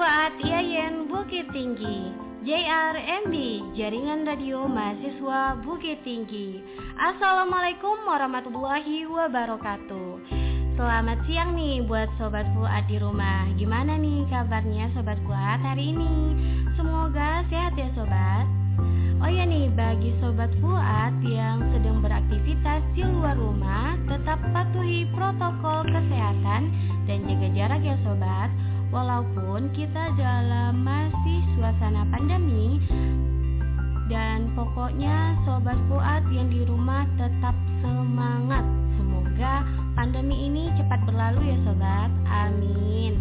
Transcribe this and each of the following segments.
Radio Fuad Yayan Bukit Tinggi. JRMD Jaringan Radio Mahasiswa Bukit Tinggi. Assalamualaikum warahmatullahi wabarakatuh. Selamat siang nih buat Sobat Fuad di rumah. Gimana nih kabarnya Sobat Fuad hari ini? Semoga sehat ya Sobat. Oh ya nih, bagi Sobat Fuad yang sedang beraktivitas di luar rumah Tetap patuhi protokol kesehatan dan jaga jarak ya Sobat Walaupun kita dalam masih suasana pandemi Dan pokoknya Sobat Fuad yang di rumah tetap semangat. Semoga pandemi ini cepat berlalu ya Sobat. Amin.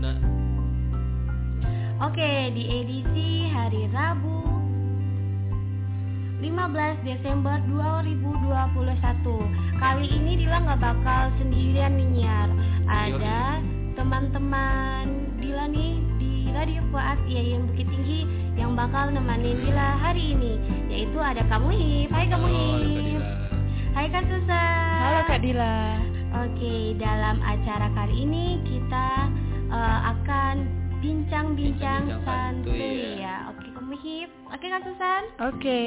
Nah, Oke, di edisi hari Rabu 15 Desember 2021 Kali ini Dila nggak bakal sendirian nih Nyar Ada teman-teman Dila nih di Radio Fuad Yayan Bukit Tinggi Yang bakal nemenin Dila hari ini Yaitu ada Kamu Hip Hai Kamu Hip. Hai Kak Susan Halo Kak Dila. Oke, dalam acara kali ini kita eh, akan bincang-bincang santuy santuy, ya. Oke, kamu hip. Oke, Kak Susan. Oke.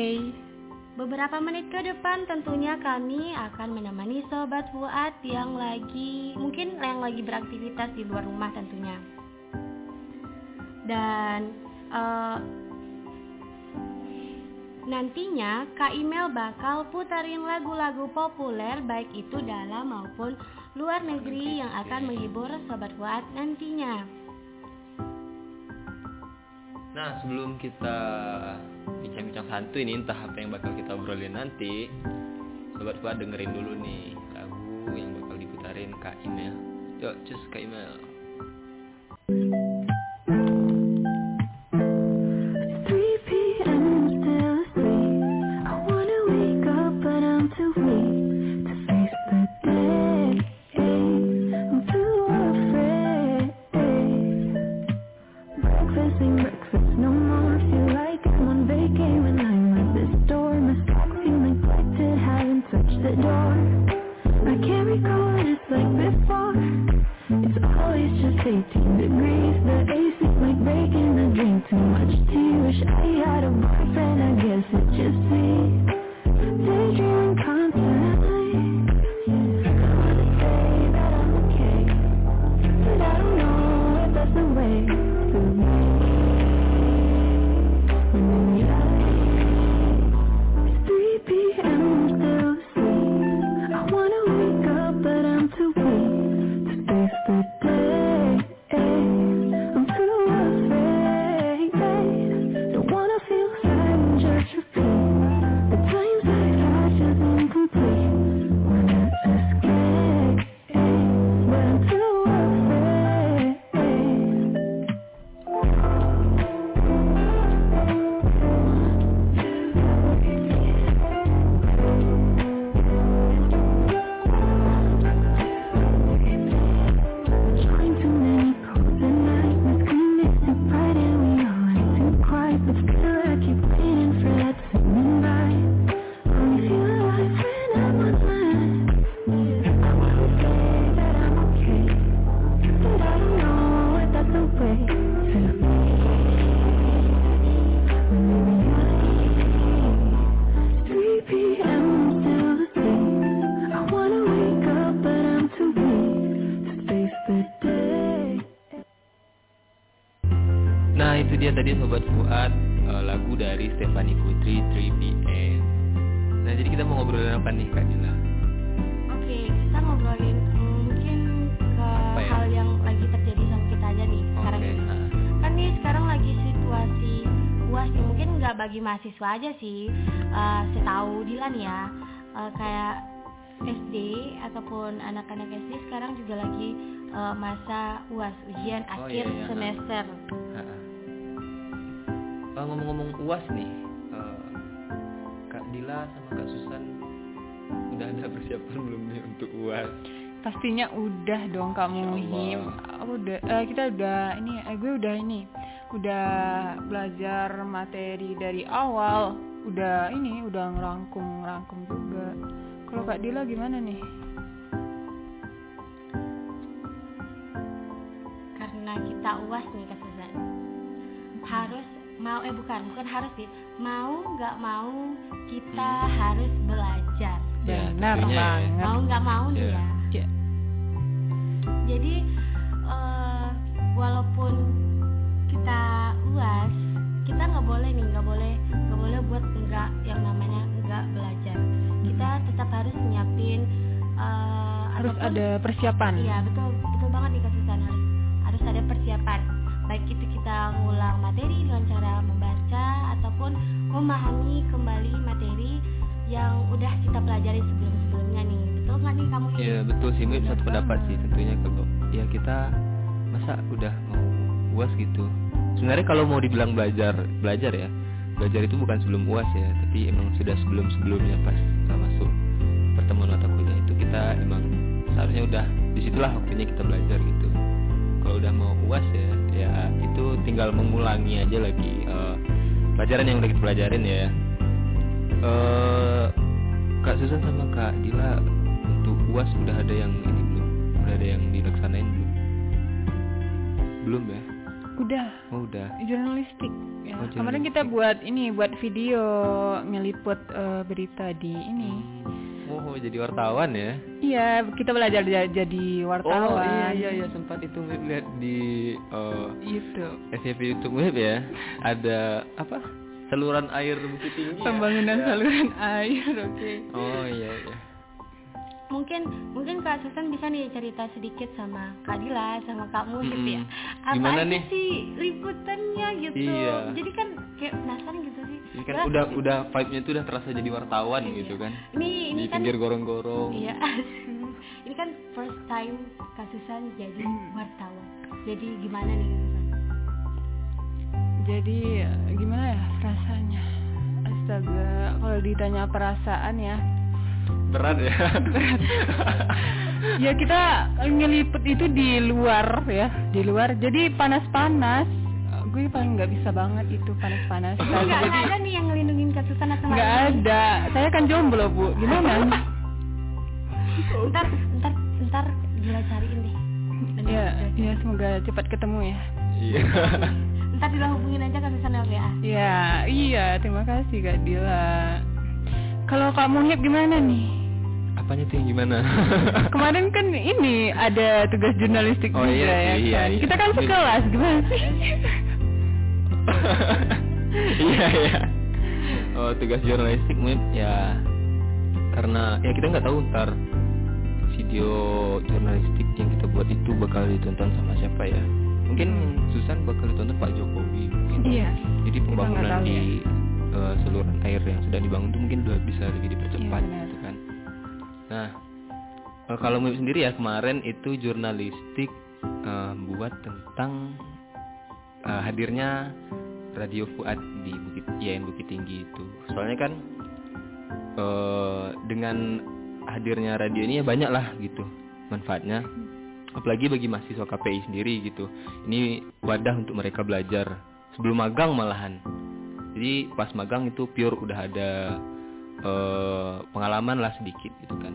Beberapa menit ke depan tentunya kami akan menemani sobat Fuad yang lagi mungkin yang lagi beraktivitas di luar rumah tentunya. Dan eh, nantinya Kak Email bakal putarin lagu-lagu populer baik itu dalam maupun luar negeri yang akan menghibur sobat Fuad nantinya. Nah sebelum kita bincang-bincang santuy nih entah apa yang bakal kita obrolin nanti, sobat Fuad dengerin dulu nih lagu yang bakal diputarin Kak Email. Yuk, cus Kak Email. Tadi sobat Fuad eh, lagu dari Stefani Putri 3PM. Nah jadi kita mau ngobrolin apa nih Kak Dila? Oke, kita ngobrolin mungkin ke ya? hal yang lagi terjadi sama kita aja nih sekarang Oke, ini. nah. Kan nih sekarang lagi situasi uas nih mungkin nggak bagi mahasiswa aja sih. Eh, setahu Dilan ya, eh, kayak SD ataupun anak-anak SD sekarang juga lagi eh, masa uas ujian Oh, akhir iya, iya. semester. Ha-ha. Eh, ngomong-ngomong uas nih, eh, Kak Dila sama Kak Susan udah ada persiapan belum nih untuk uas? Pastinya udah dong kamu Insya Allah. Him. Aku udah eh, kita udah ini eh, gue udah ini udah belajar materi dari awal udah ini udah ngerangkum ngerangkum juga kalau kak Dila gimana nih karena kita uas nih Kak Susan harus mau eh bukan bukan harus sih mau nggak mau kita harus belajar Ya, Benar tentunya ya. banget. mau nggak mau nih Ya. ya Ya. jadi eh, walaupun kita uas kita nggak boleh nih nggak boleh nggak boleh buat nggak yang namanya nggak belajar kita tetap harus nyiapin eh, Harus apapun- ada persiapan. Iya betul betul banget nih Kak Susan harus harus ada persiapan baik itu kita ngulang materi dengan cara membaca ataupun memahami kembali materi yang udah kita pelajari sebelum sebelumnya nih betul nggak nih kamu Iya betul sih, Benar satu pendapat sih tentunya kalau ya kita masa udah mau uas gitu. Sebenarnya kalau mau dibilang belajar belajar ya, belajar itu bukan sebelum uas ya, tapi emang sudah sebelum sebelumnya pas uh, masuk pertemuan mata kuliah itu kita emang seharusnya udah di situlah waktunya kita belajar gitu. Kalau udah mau uas ya, ya itu tinggal mengulangi aja lagi uh, pelajaran yang udah kita pelajarin ya. Eh Kak Susan sama Kak Dila untuk UAS udah ada yang ini belum? Udah ada yang dilaksanain belum? Belum ya? Udah. Oh udah. Jurnalistik. Ya. Oh, Kemarin kita jurnalistik. buat ini, buat video ngeliput eh, berita di ini. Oh jadi wartawan ya? Iya, kita belajar ja- jadi wartawan. Oh iya iya iya sempat itu lihat di eh, YouTube. FYP YouTube Wib ya. Ada apa? Saluran air Bukit Tinggi. ya? Pembangunan Ya. saluran air, oke. Oh iya iya. mungkin mungkin Kak Susan bisa nih cerita sedikit sama Kak Dila sama Kak Muhib Mm-mm. ya apa Gimana aja nih? sih liputannya gitu Iya. jadi kan kayak penasaran gitu sih Ini kan Lah, udah udah vibe-nya tuh udah terasa jadi wartawan Iya. gitu kan. ini ini di kan pinggir gorong-gorong. Iya. ini kan first time Kak Susan jadi wartawan. Jadi gimana nih Kak Susan? Jadi gimana ya rasanya? Astaga, kalau ditanya perasaan ya. Berat ya. Ya kita ngeliput itu di luar ya, di luar. Jadi panas-panas. Gue paling nggak bisa banget itu panas-panas. Jadi enggak ada nih yang ngelindungin Kak Susan atau nggak ada. Saya kan jomblo bu. Gimana? Ntar ntar ntar gila cariin deh. ya, ya semoga cepat ketemu ya. Iya. Ntar Dila hubungin aja Kak Susan. Ya, iya. Terima kasih Kak Dila. Kalau Kak Muhib gimana nih? Apanya tuh yang gimana? Kemarin kan ini ada tugas jurnalistik Oh, juga iya ya iya, kan. iya. Kita kan sekelas gimana sih? Iya iya. Oh tugas jurnalistik mungkin ya karena ya kita nggak tahu ntar video jurnalistik yang kita buat itu bakal ditonton sama siapa ya. Mungkin Susan bakal ditonton Pak Jokowi. Mungkin. Iya. Jadi pembangunan tahu di ya. eh, saluran air yang sudah dibangun itu mungkin udah bisa lebih dipercepat Iya, gitu kan. Nah kalau Muib sendiri ya kemarin itu jurnalistik eh, buat tentang eh, hadirnya Radio Fuad di Bukit IAIN Bukit Tinggi itu. Soalnya kan eh, dengan hadirnya radio ini ya banyak lah gitu manfaatnya. Apalagi bagi mahasiswa KPI sendiri gitu. Ini wadah untuk mereka belajar sebelum magang malahan. Jadi pas magang itu pure udah ada eh, pengalaman lah sedikit gitu kan.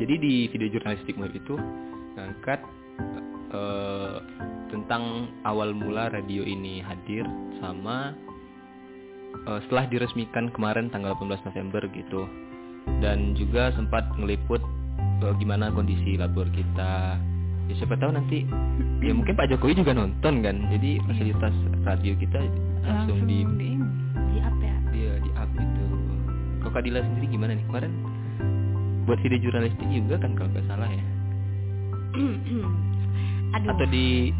Jadi di video jurnalistik itu ngangkat eh, tentang awal mula radio ini hadir sama eh, setelah diresmikan kemarin tanggal 18 November gitu dan juga sempat ngeliput eh, gimana kondisi labor kita ya siapa tahu nanti ya mungkin Pak Jokowi juga nonton kan jadi fasilitas radio kita langsung, di ini. Di up ya. dia di up gitu kok Kak Dila sendiri gimana nih kemarin buat video jurnalistik juga kan kalau nggak salah ya Aduh. atau di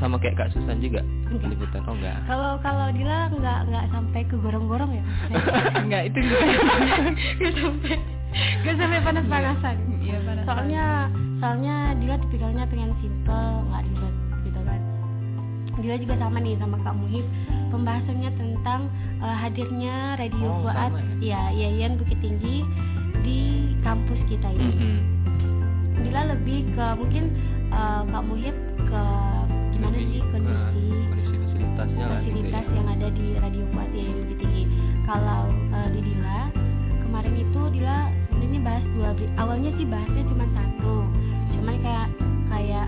sama kayak Kak Susan juga Enggak. liputan oh enggak Kalau kalau Dila nggak nggak sampai ke gorong-gorong ya. Enggak, itu juga. Nggak sampai nggak sampai panas-panasan. Iya, panas. Soalnya soalnya Dila tipikalnya pengen simple nggak ribet gitu kan. Dila juga sama nih sama Kak Muhib pembahasannya tentang eh, hadirnya Radio Oh, sama ya Yayan Bukit Tinggi di kampus kita ini. Mm-mm. Dila lebih ke mungkin eh, Kak Muhib ke gimana sih kondisi kondisi kan, fasilitas gitu yang ada di Radio Kuat yang lebih tinggi. Kalau uh, di Dila kemarin itu Dila sebenarnya bahas dua awalnya sih bahasnya cuma satu. Cuman kayak kayak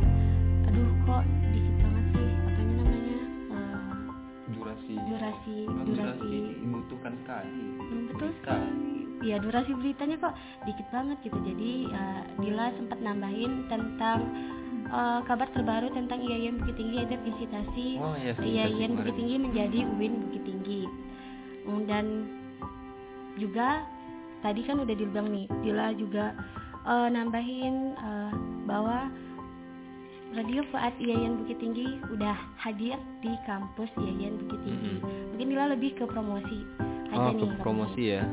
aduh kok dikit banget sih apa namanya eh, durasi. durasi durasi, membutuhkan dibutuhkan sekali hmm, betul sekali. Ya durasi beritanya kok dikit banget gitu. Jadi uh, Dila sempat nambahin tentang uh, kabar terbaru tentang IAIN Bukit Tinggi yaitu visitasi oh iya IAIN. Bukit Tinggi menjadi UIN Bukit Tinggi. Hmm, Dan juga tadi kan udah dibilang nih, Dila juga uh, nambahin uh, bahwa Radio Fuad IAIN Bukit Tinggi udah hadir di kampus IAIN Bukit Tinggi. Mungkin Dila lebih ke promosi aja oh nih. ke promosi ya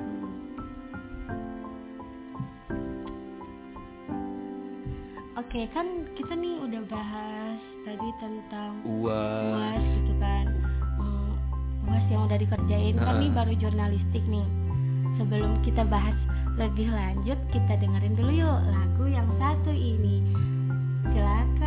Oke, kan kita nih udah bahas tadi tentang uas UAS gitu kan. Hmm, UAS yang udah dikerjain kan Heeh. nih baru jurnalistik nih. Sebelum kita bahas lebih lanjut, kita dengerin dulu yuk lagu yang satu ini. Silakan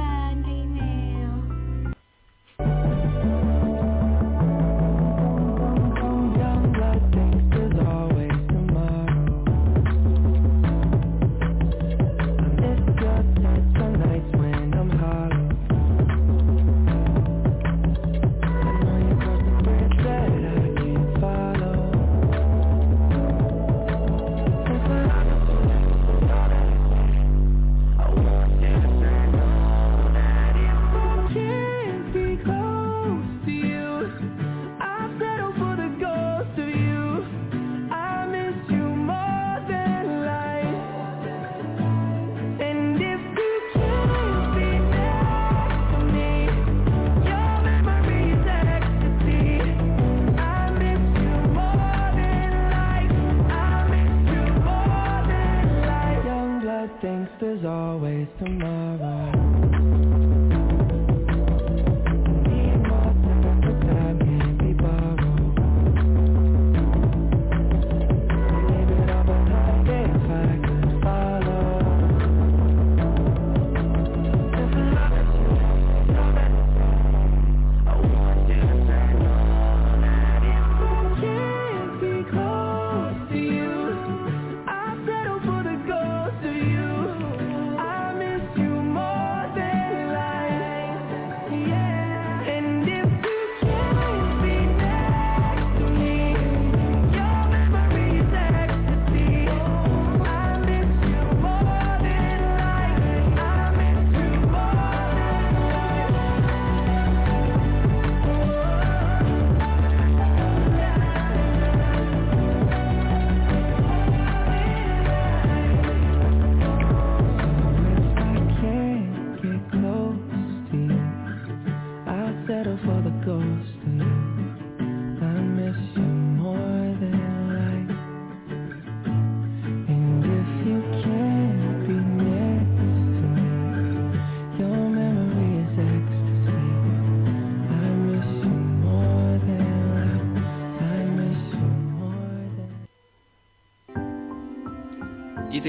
thinks there's always tomorrow.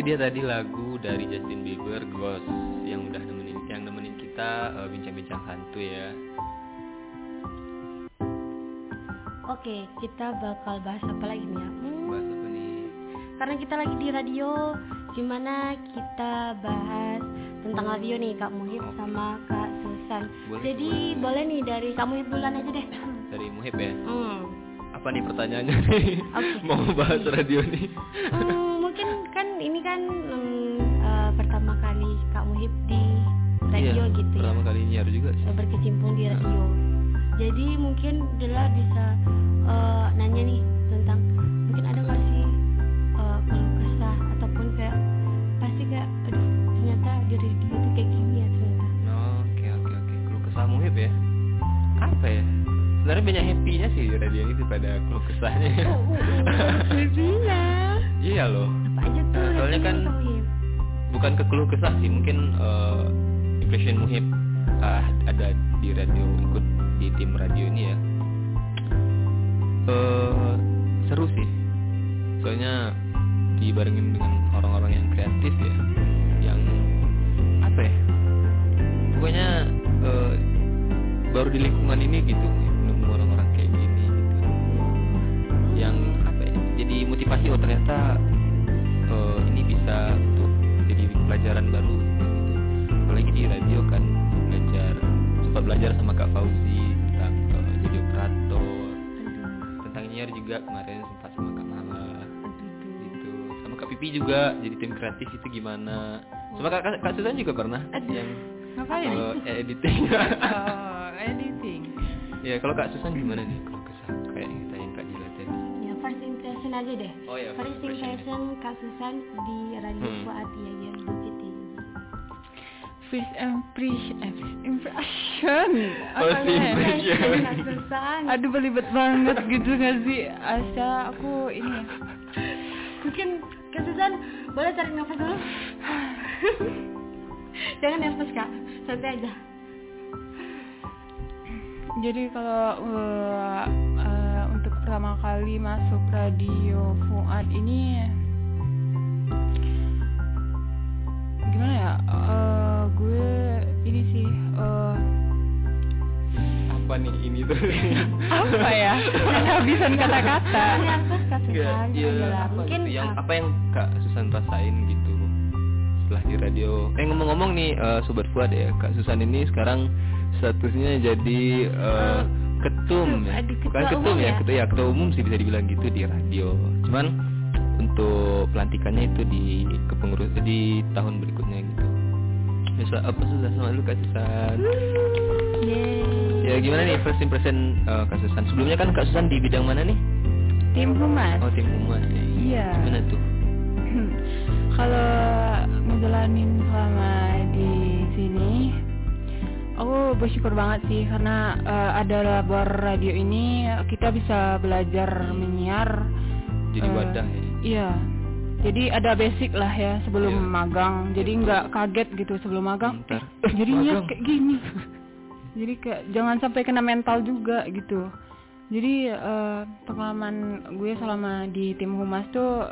Dia tadi lagu dari Justin Bieber Ghost yang udah nemenin yang nemenin kita eh, bincang-bincang santuy ya Oke, kita bakal bahas apa lagi nih ya? Hmm, bahas apa nih karena kita lagi di radio, gimana kita bahas tentang radio nih Kak Muhib Oke. sama Kak Susan. Boleh, Jadi boleh nih dari Kak Muhib duluan aja deh. dari Muhib ya Hmm. apa nih pertanyaannya nih Oke. mau bahas radio nih Hmm, kan hmm, eh, pertama kali Kak Muhib di radio Iya, gitu ya. pertama kali nyiar juga sih Eh, berkecimpung di radio. Jadi mungkin Dela bisa eh, nanya nih tentang mungkin ada nggak sih keluh kesah ataupun kayak pasti kayak aduh ternyata di radio tuh kayak gini ya ternyata. Oh, Oke oke oke. Keluh kesah Muhib ya. Apa ya? Sebenarnya banyak happy-nya sih di radio ini daripada keluh kesahnya. Happy-nya. iya loh. Apa aja tuh? Nah, soalnya kan Muhib? Bukan ke keluh kesah sih, mungkin eh, impression Muhib ah, ada di radio ikut di tim radio ini ya. Eh seru sih. Soalnya dibarengin dengan orang-orang yang kreatif ya. Yang apa ya? Pokoknya eh, baru di lingkungan ini gitu nemu orang-orang kayak gini gitu yang apa ya jadi motivasi oh ternyata eh, ini bisa untuk jadi pelajaran baru gitu. apalagi di radio kan belajar sempat belajar sama Kak Fauzi tentang eh, jadi operator. Tentang nyiar juga kemarin sempat sama Kak Mala gitu. Sama Kak Pipi juga jadi tim kreatif itu gimana. Sama Kak, Kak, Kak Susan juga pernah Aduh. yang Ngapain? kalau editing. Oh, editing. ya kalau Kak Susan gimana nih impression aja deh. oh ya First impression Kak Susan di Radio Hmm. Fuad Yayan Bukit Tinggi. First impression, eh, first impression. First ya? impression. Kak Susan. Aduh belibet banget gitu gak sih? Asa aku ini ya. Mungkin Kak Susan boleh tarik nafas dulu. Jangan nervous Kak, santai aja. Jadi kalau uh, pertama kali masuk radio Fuad ini gimana ya? Uh, gue ini sih uh, apa nih ini tuh apa ya? Kehabisan kata-kata. Iya, Susan. Mungkin gitu, yang apa yang Kak Susan rasain gitu setelah di radio. Eh ngomong-ngomong nih eh, sobat Fuad ya, Kak Susan ini sekarang statusnya jadi eh, ketum ya. aduh, Bukan ketua ketum ya, ya? ketua ya ketua umum sih bisa dibilang gitu di radio. Cuman untuk pelantikannya itu di kepengurus di tahun berikutnya gitu. Ya, apa susah sama lu Kak Susan? yeay. Ya gimana nih first impression eh, Kak Susan? Sebelumnya kan Kak Susan di bidang mana nih? Tim humas. Oh tim humas. ya. Iya. Gimana tuh? Kalau ngejalanin selama di sini, aku bersyukur banget sih karena eh, ada labor radio ini kita bisa belajar menyiar. Jadi eh, wadah ya. Iya. Jadi ada basic lah ya sebelum Iya. magang. Jadi nggak kaget gitu sebelum magang. Bentar. Eh, jadinya Magang. kayak gini. Jadi kayak jangan sampai kena mental juga gitu. Jadi eh, pengalaman gue selama di tim humas tuh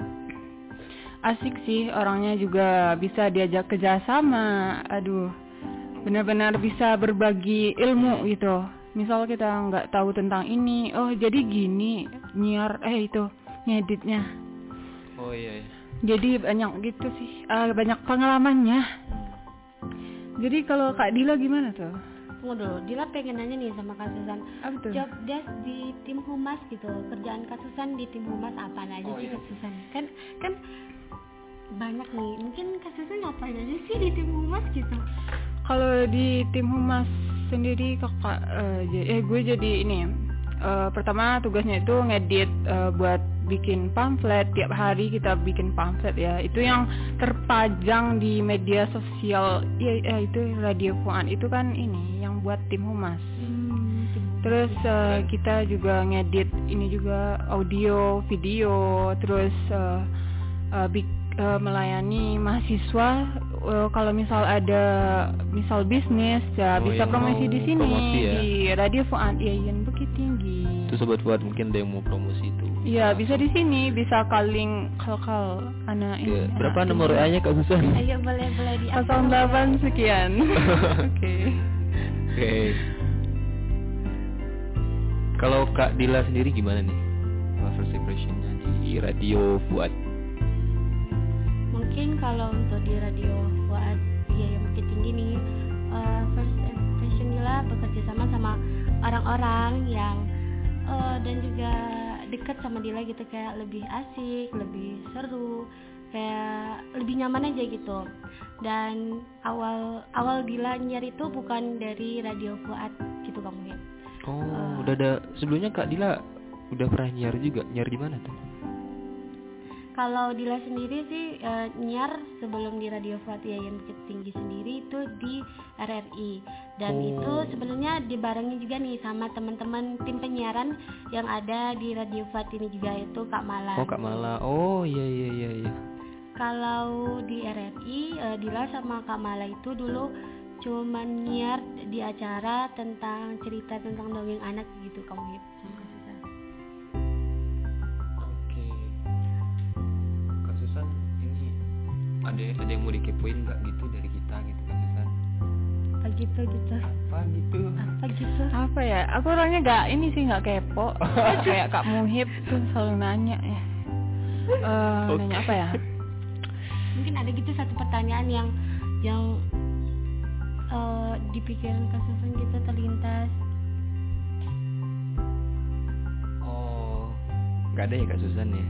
asik sih orangnya juga bisa diajak kerjasama. Aduh, benar-benar bisa berbagi ilmu gitu. Misal kita nggak tahu tentang ini, oh jadi gini nyiar eh itu ngeditnya. Oh iya. iya. Jadi banyak gitu sih, eh, banyak pengalamannya. Jadi kalau Kak Dila gimana tuh? Tunggu dulu, Dila pengen nanya nih sama Kak Susan. Apa tuh? Job desk di tim humas gitu, kerjaan Kak Susan di tim humas apa aja Oh, sih iya. Kak Susan? Kan kan banyak nih, mungkin Kak Susan ngapain aja sih di tim humas gitu? Kalau di tim humas sendiri kakak eh, j- eh gue jadi ini eh, pertama tugasnya itu ngedit eh, buat bikin pamflet. Tiap hari kita bikin pamflet ya. Itu yang terpajang di media sosial ya, ya itu radio Fuan. Itu kan ini yang buat tim humas. Hmm, terus eh, kita juga ngedit ini juga audio video. Terus eh, bik- eh, melayani mahasiswa eh, kalau misal ada misal bisnis ya Oh, bisa yang promosi di sini promosi ya? di radio Fuad Yayan Bukit Tinggi Itu sobat buat mungkin ada yang mau promosi itu. Iya bisa di sini bisa calling kal kal anak ini Berapa anak nomor. WA-nya Kak Susan? Ayo boleh boleh di 08 sekian Oke Oke. Kalau Kak Dila sendiri gimana nih? First impressionnya di radio Fuad. Mungkin kalau untuk di radio sama orang-orang yang eh, dan juga dekat sama Dila gitu kayak lebih asik, lebih seru, kayak lebih nyaman aja gitu. Dan awal awal Dila nyiar itu bukan dari radio Fuad gitu kamu ya. Oh, udah ada sebelumnya Kak Dila udah pernah nyiar juga. Nyiar di mana tuh? Kalau Dila sendiri sih eh, nyiar sebelum di Radio Fuad Yayan Bukit Tinggi sendiri itu di RRI dan Oh. itu sebenarnya dibarengi juga nih sama teman-teman tim penyiaran yang ada di Radio Fuad ini juga itu Kak Mala. Oh, Kak Mala. Oh, iya iya iya iya. Kalau di RRI eh, Dila sama Kak Mala itu dulu cuman nyiar di acara tentang cerita tentang dongeng anak gitu kamu ya ada ada yang mau dikepoin nggak gitu dari kita gitu Susan? Apa gitu gitu? Apa gitu? Apa gitu? apa ya aku orangnya gak ini sih nggak kepo kayak Kak Muhib tuh selalu nanya ya Eh, Oke. nanya apa ya mungkin ada gitu satu pertanyaan yang yang eh, di pikiran Kak Susan gitu terlintas Oh, nggak ada ya kak Susan ya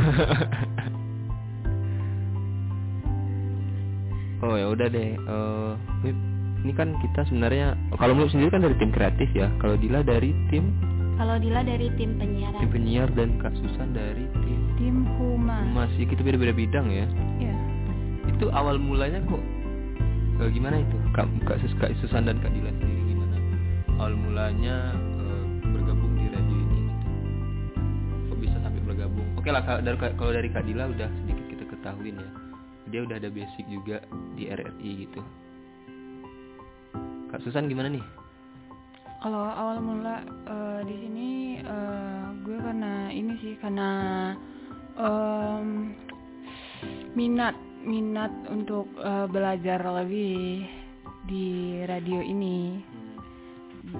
oh ya udah deh Eh, Wip, ini kan kita sebenarnya kalau menurut sendiri kan dari tim kreatif ya kalau Dila dari tim? Kalau Dila dari tim penyiaran. tim penyiar dan kak Susan dari tim tim humas. Masih kita beda-beda bidang ya. Ya itu awal mulanya kok eh, gimana itu? Kak, kak, Sus- kak Susan dan kak Dila sendiri gimana? Awal mulanya oke lah kalau dari kalau dari kak Dila udah sedikit kita ketahuin ya dia udah ada basic juga di RRI gitu kak Susan gimana nih Kalau awal mula eh, di sini eh, gue karena ini sih karena em, minat minat untuk eh, belajar lebih di radio ini.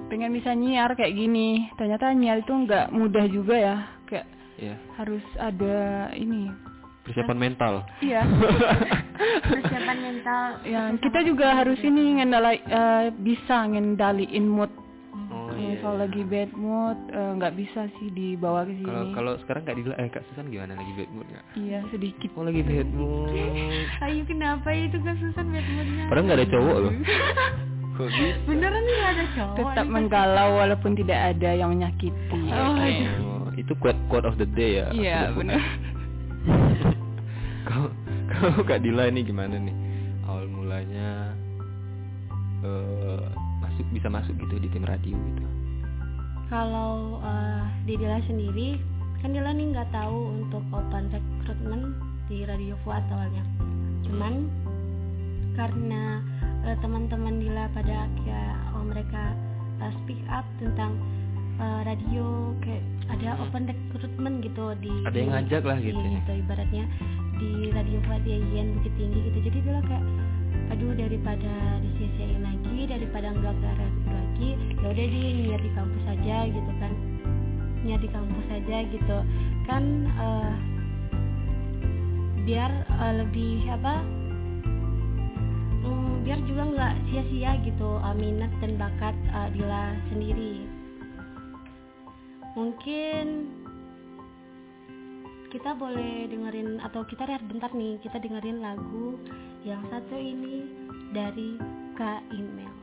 Pengen bisa nyiar kayak gini. Ternyata nyiar itu nggak mudah juga ya. Ya harus ada ini. persiapan mental Iya. Persiapan mental. yang kita juga harus ini ngendala eh, bisa ngendaliin mood. oh Kalau iya lagi bad mood eh, nggak bisa sih dibawa ke sini. kalau kalau sekarang kak Dila eh kak Susan gimana lagi bad mood nggak Iya sedikit. oh lagi bad mood Ayo kenapa itu kan Susan bad moodnya? padahal nggak ada cowok loh Beneran nggak ada cowok. Tetap menggalau walaupun tidak ada yang menyakiti. Oh, iya. Itu quote quote of the day ya. Iya, benar. Kalau kalau Kak Dila ini gimana nih? Awal mulanya eh masuk bisa masuk gitu di tim radio gitu. Kalau eh, di Dila sendiri, kan Dila nih nggak tahu untuk open recruitment di Radio Fuad awalnya. Cuman karena eh, teman-teman Dila pada akhirnya oh, mereka eh, speak up tentang radio kayak ada open recruitment gitu di Ada yang ngajak lah gitu ya. gitu ibaratnya di Radio Fuad di IAIN Bukit Tinggi gitu. Jadi Dila kayak aduh daripada disia-siain lagi daripada nggak ke radio lagi ya udah di niat di kampus aja gitu kan niat di kampus aja gitu kan eh, biar eh, lebih apa mm, biar juga nggak sia-sia gitu eh, minat dan bakat eh, Dila sendiri mungkin kita boleh dengerin atau kita lihat bentar nih kita dengerin lagu yang satu ini dari Kak Email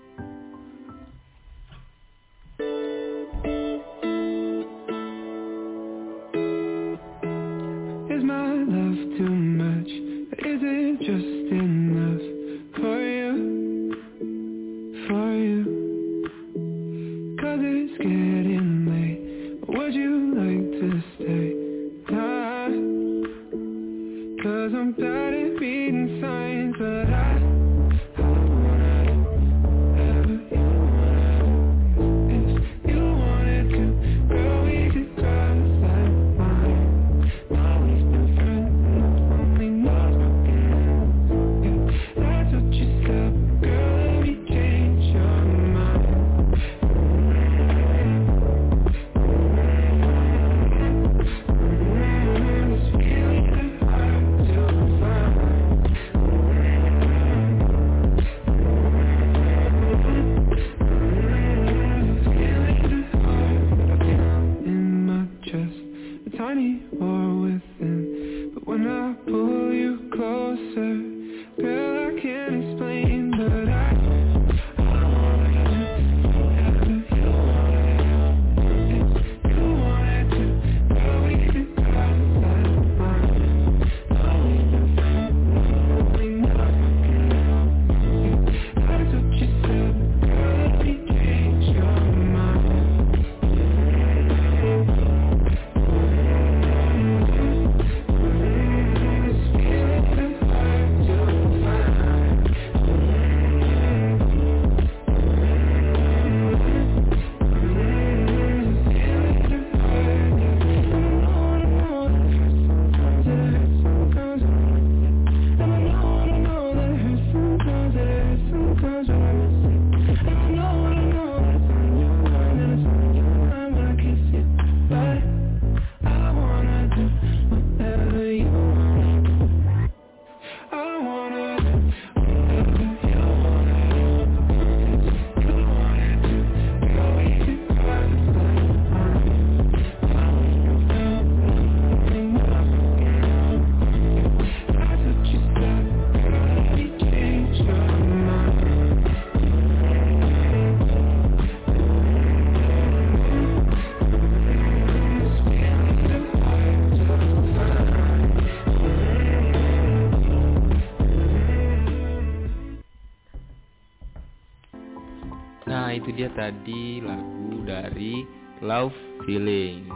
tadi lagu dari Love Feelings.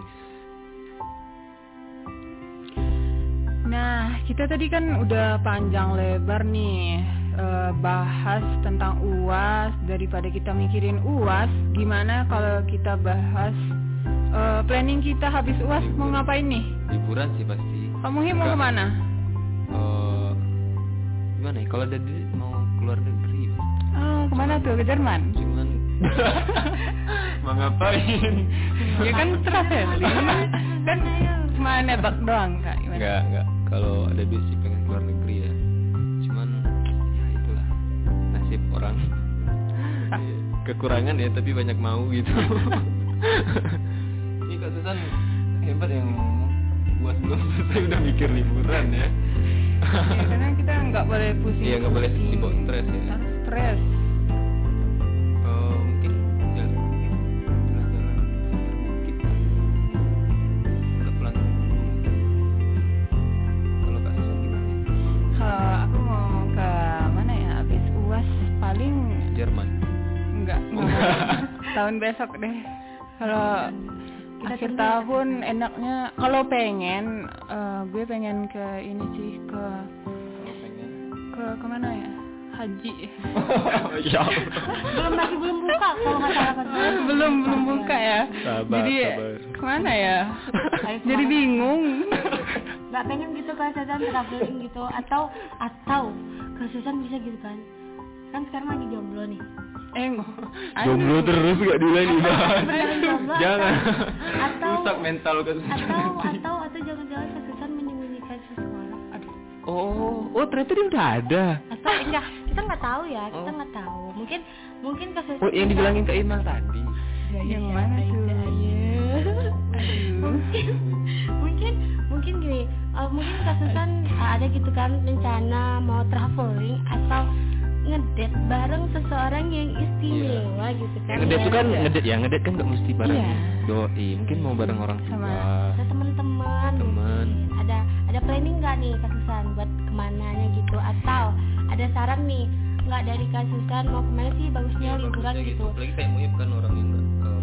Nah, kita tadi kan udah panjang lebar nih eh, bahas tentang UAS daripada kita mikirin UAS, gimana kalau kita bahas eh, planning kita habis UAS mau ngapain nih? Liburan sih pasti. Kamu mau ke mana? Eh, gimana ya? Kalau ada mau keluar negeri. Oh, ke mana tuh? Ke Jerman? Mau ngapain? ya kan traveling kan cuma nebak doang kak gimana? Enggak, enggak. Kalau ada duit sih pengen keluar negeri ya. Cuman ya itulah nasib orang. Kekurangan ya, tapi banyak mau gitu. Ini Kak Susan hebat yang buat belum selesai udah mikir liburan ya. Ya, karena kita nggak boleh pusing Iya, nggak boleh pusing. stres ya. harus stres tahun besok deh. Kalau Kita akhir tahun enaknya kalau pengen eh, gue pengen ke ini sih ke ke ke mana ya? Haji. Ya belum masih belum buka kalau nggak salah kan belum belum buka ya. Sabar, jadi sabar. ke mana ya? Ayo jadi bingung. Nggak pengen gitu kan Susan traveling gitu. Atau atau ke Susan bisa gitu kan kan sekarang lagi jomblo nih eh Jomblo terus gak mulai dibahas. Jangan. atau Rusak mental Susan. atau atau atau jangan-jangan ke Susan menyembunyikan sesuatu aduh Oh, oh ternyata dia udah ada. atau enggak kita nggak tahu ya kita Oh. nggak tahu mungkin mungkin ke Susan Oh, yang dibilangin Kak Imal tadi. yang mana tuh mungkin mungkin mungkin gini eh, mungkin Kak Susan eh, ada gitu kan rencana mau traveling atau ngedate bareng seseorang yang istimewa gitu kan Ngedet Ya, tuh kan ya. ngedet ya, ngedet kan gak mesti bareng Iya. doi, mungkin mau bareng orang tua. Sama teman-teman Teman. ada ada planning nggak nih Kak Susan buat ke mananya gitu atau ada saran nih nggak dari Kak Susan mau ke mana sih bagusnya liburan gitu Apalagi kayak Muhib kan orang yang uh,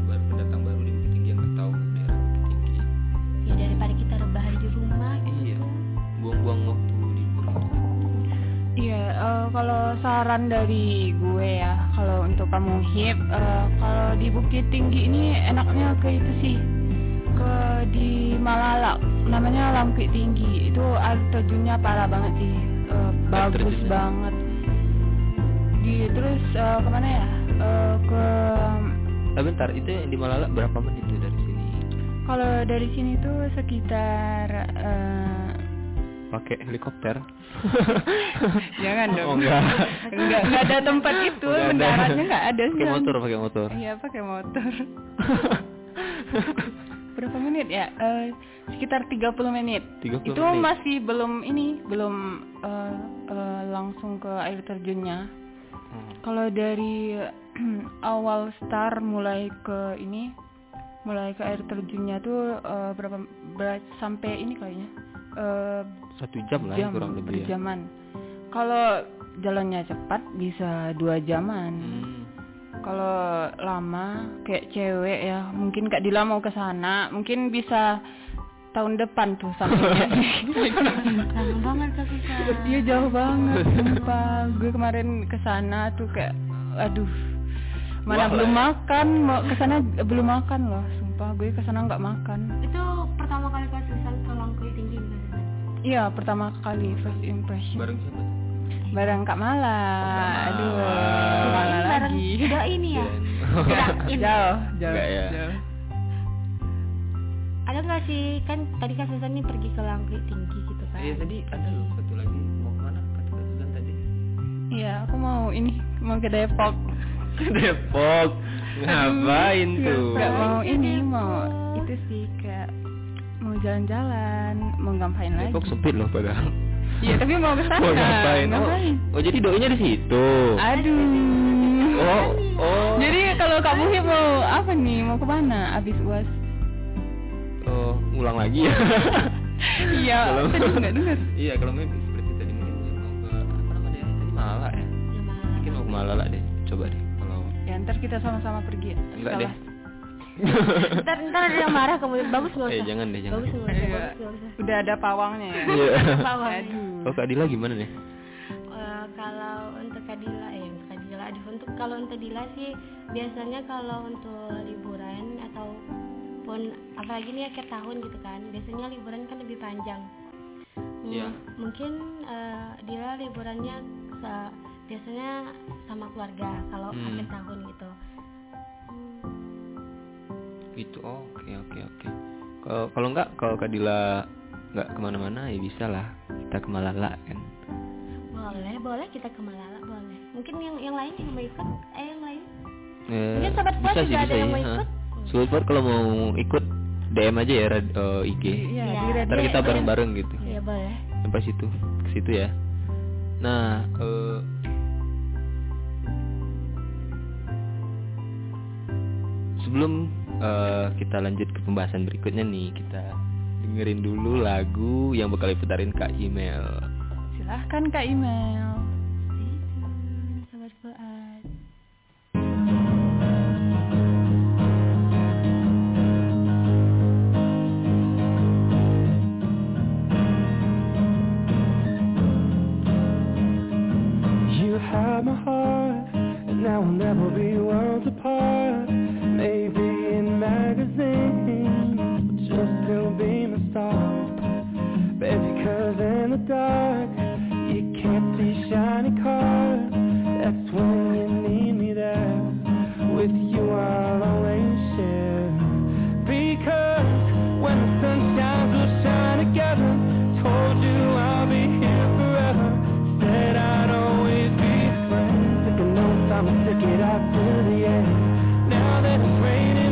Iya, eh, kalau saran dari gue ya, kalau untuk kamu hip, eh, kalau di Bukit Tinggi ini enaknya ke itu sih, ke di Malala, namanya Langkit Tinggi. Itu air terjunnya parah banget sih, eh, bagus banget. Di terus eh, ke mana ya? Eh, ke Ah, bentar, itu yang di Malala berapa menit itu dari sini? kalau dari sini tuh sekitar eh, Pakai helikopter? jangan dong. Oh, enggak. enggak, enggak ada tempat itu, mendaratnya enggak ada. Pakai motor, pakai motor. Iya pakai motor. Berapa menit ya? Eh, sekitar 30 menit. 30 Itu menit. masih belum ini, belum eh, eh, langsung ke air terjunnya. Hmm. Kalau dari awal start mulai ke ini, mulai ke air terjunnya tuh eh, berapa ber- sampai ini kayaknya. Eh, Satu jam lah ya, jam kurang lebih ya. berjaman. Kalau jalannya cepat bisa dua jaman. Hmm. Kalau lama kayak cewek ya, mungkin Kak Dila mau ke sana, mungkin bisa tahun depan tuh sampainya. lama banget Dia jauh banget, sumpah. Gue kemarin ke sana tuh kayak aduh. Mana Wah, belum lah. makan, mau ke sana belum makan loh, sumpah. Gue ke sana nggak makan. itu pertama kali Susan ke Iya, pertama kali first impression. Bareng siapa? tuh? Bareng Kak Mala. Kak Aduh, Mala. Kak Mala Kirain bareng lagi. udah ini ya. Jauh, jauh. Enggak ya? jauh. ada nggak sih kan tadi Kak Susan nih pergi ke Langkui Tinggi gitu kan Iya tadi ada loh satu lagi mau ke mana kata Kak Susan tadi? Iya, aku mau ini, mau ke Depok. Depok. Ngapain tuh? Gak mau Ke ini, mau itu sih kayak jalan-jalan, mau ngapain lagi? Depok sempit loh padahal. Iya, tapi mau ke sana. Mau ngapain? Oh, Ngapain? oh jadi doinya di situ. Aduh. Oh, oh. Jadi kalau kamu Hip, mau apa nih? Mau ke mana? Abis uas? oh, ngulang lagi ya. Iya, Kalau- nggak dengar. Iya, kalau mungkin seperti tadi mungkin mau ke apa namanya? Tadi Malang ya. Ya, malah. Mungkin mau ke Malala deh. Coba deh kalau Ya ntar kita sama-sama pergi. Enggak deh. Ntar ntar ada yang marah kamu bagus nggak usah Eh jangan deh jangan. bagus nggak usah Iya. bagus usah Udah ada pawangnya ya. Iya. Aduh. Oh Kak Dila gimana nih? Eh, kalau untuk Kadila eh untuk Kadila aduh untuk kalau untuk Dila sih biasanya kalau untuk liburan ataupun apalagi nih akhir tahun gitu kan biasanya liburan kan lebih panjang Hmm, Iya. mungkin eh, Dila liburannya sa- biasanya sama keluarga kalau Hmm. akhir tahun gitu Gitu. Oh, oke oke oke. Kalau kalau enggak kalau Kak Dila nggak ke mana-mana ya bisa lah kita ke Malala kan. boleh boleh kita ke Malala boleh mungkin yang yang lain yang mau ikut eh yang lain Eh, Mungkin sobat bisa sih juga bisa ada yang ya. mau ikut. Sobat kalau mau ikut DM aja ya rad- eh, IG. Di radio. Ntar kita bareng-bareng gitu. ya boleh Sampai situ, ke situ ya. Nah, eh sebelum eh, kita lanjut ke pembahasan berikutnya nih, kita dengerin dulu lagu yang bakal diputarin Kak Email. Silahkan Kak email. I'ma it out to the end. Now that it's raining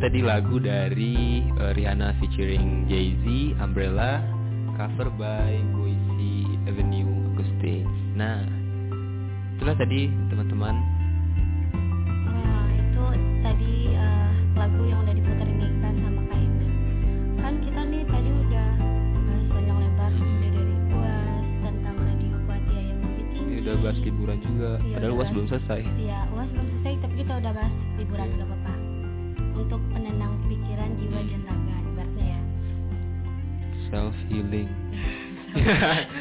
tadi lagu dari eh, Rihanna featuring Jay-Z, Umbrella, cover by Boise Avenue Acoustic. Nah, itulah tadi teman-teman. Nah itu tadi eh, lagu yang udah diputerin nih kan sama Kak Ina Kan kita nih tadi udah bahas panjang lebar Udah dari UAS tentang radio Kuatia yang lebih tinggi Ini udah bahas liburan juga, Iya, padahal UAS bahas. belum selesai.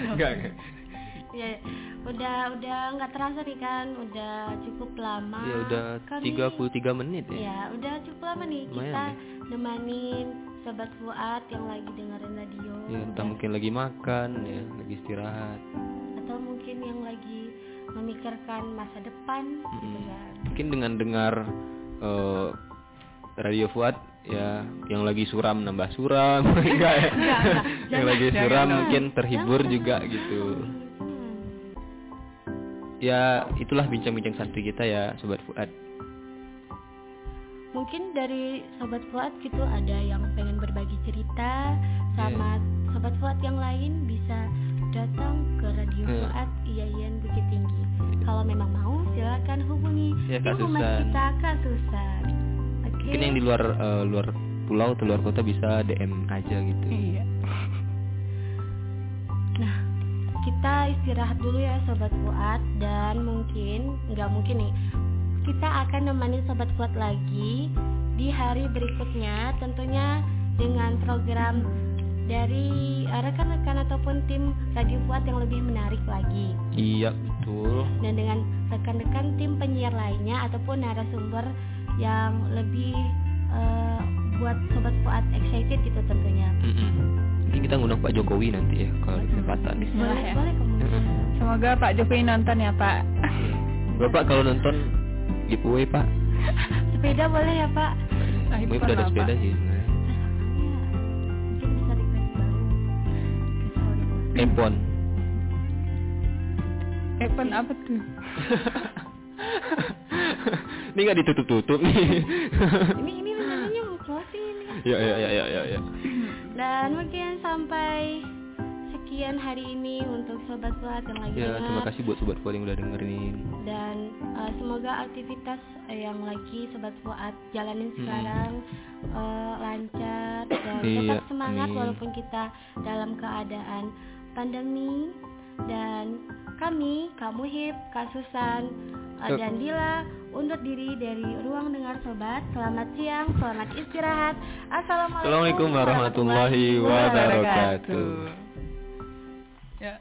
Enggak, enggak. Ya udah udah nggak terasa nih kan udah cukup lama Ya udah Kami- 33 menit ya. Ya, udah cukup lama nih Lumayan kita ya. nemanin sobat Fuad yang lagi dengerin radio Ya, entah mungkin lagi makan ya, lagi istirahat. atau mungkin yang lagi memikirkan masa depan gitu Mm-mm. kan. Mungkin dengan dengar eh, radio Fuad ya yang lagi suram nambah suram enggak ya. enggak. yang Jangan, lagi suram mungkin terhibur juga gitu. Hmm. Ya, itulah bincang-bincang santai kita ya sobat Fuad. mungkin dari sobat Fuad gitu ada yang pengen berbagi cerita sama sobat Fuad yang lain bisa datang ke Radio Hmm. Fuad IAIN Bukit Tinggi. Kalau memang mau silakan hubungi Ya, Kak Susan. kita Kak Susan. Mungkin yang di luar eh, luar pulau atau luar kota bisa DM aja gitu. Iya. Nah, kita istirahat dulu ya Sobat Fuad dan mungkin, nggak mungkin nih, kita akan nemani Sobat Fuad lagi di hari berikutnya tentunya dengan program dari eh, rekan-rekan ataupun tim Radio Fuad yang lebih menarik lagi Iya betul. dan dengan rekan-rekan tim penyiar lainnya ataupun narasumber yang lebih eh, buat Sobat Fuad excited gitu tentunya Mm-mm. Mungkin kita ngundang Pak Jokowi nanti ya kalau ada kesempatan. Bismillah boleh, ya. boleh Mm-mm. Semoga Pak Jokowi nonton ya Pak. Bapak kalau nonton giveaway Pak. sepeda boleh ya Pak Ah, Mungkin udah ada sepeda sih sebenarnya. mungkin bisa request baru ke Saudi. iPhone. iPhone apa tuh? Ini nggak ditutup-tutup nih. ini ini rencananya mau closing ini ya ya ya ya ya. ya. dan mungkin sampai sekian hari ini untuk sobat buat yang lagi Ya, terima dengar kasih buat sobat Fuad yang udah dengerin. dan eh, semoga aktivitas eh, yang lagi sobat Fuad jalanin sekarang eh, lancar dan Iya, tetap semangat walaupun kita dalam keadaan pandemi dan kami kamu hip Kasusan. Dan Dila undur diri dari ruang dengar sobat selamat siang selamat istirahat assalamualaikum, Assalamualaikum warahmatullahi wabarakatuh. Ya.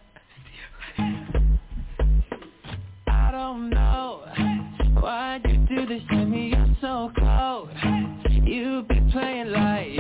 I don't know why you do this to me. You're so cold. You be playing like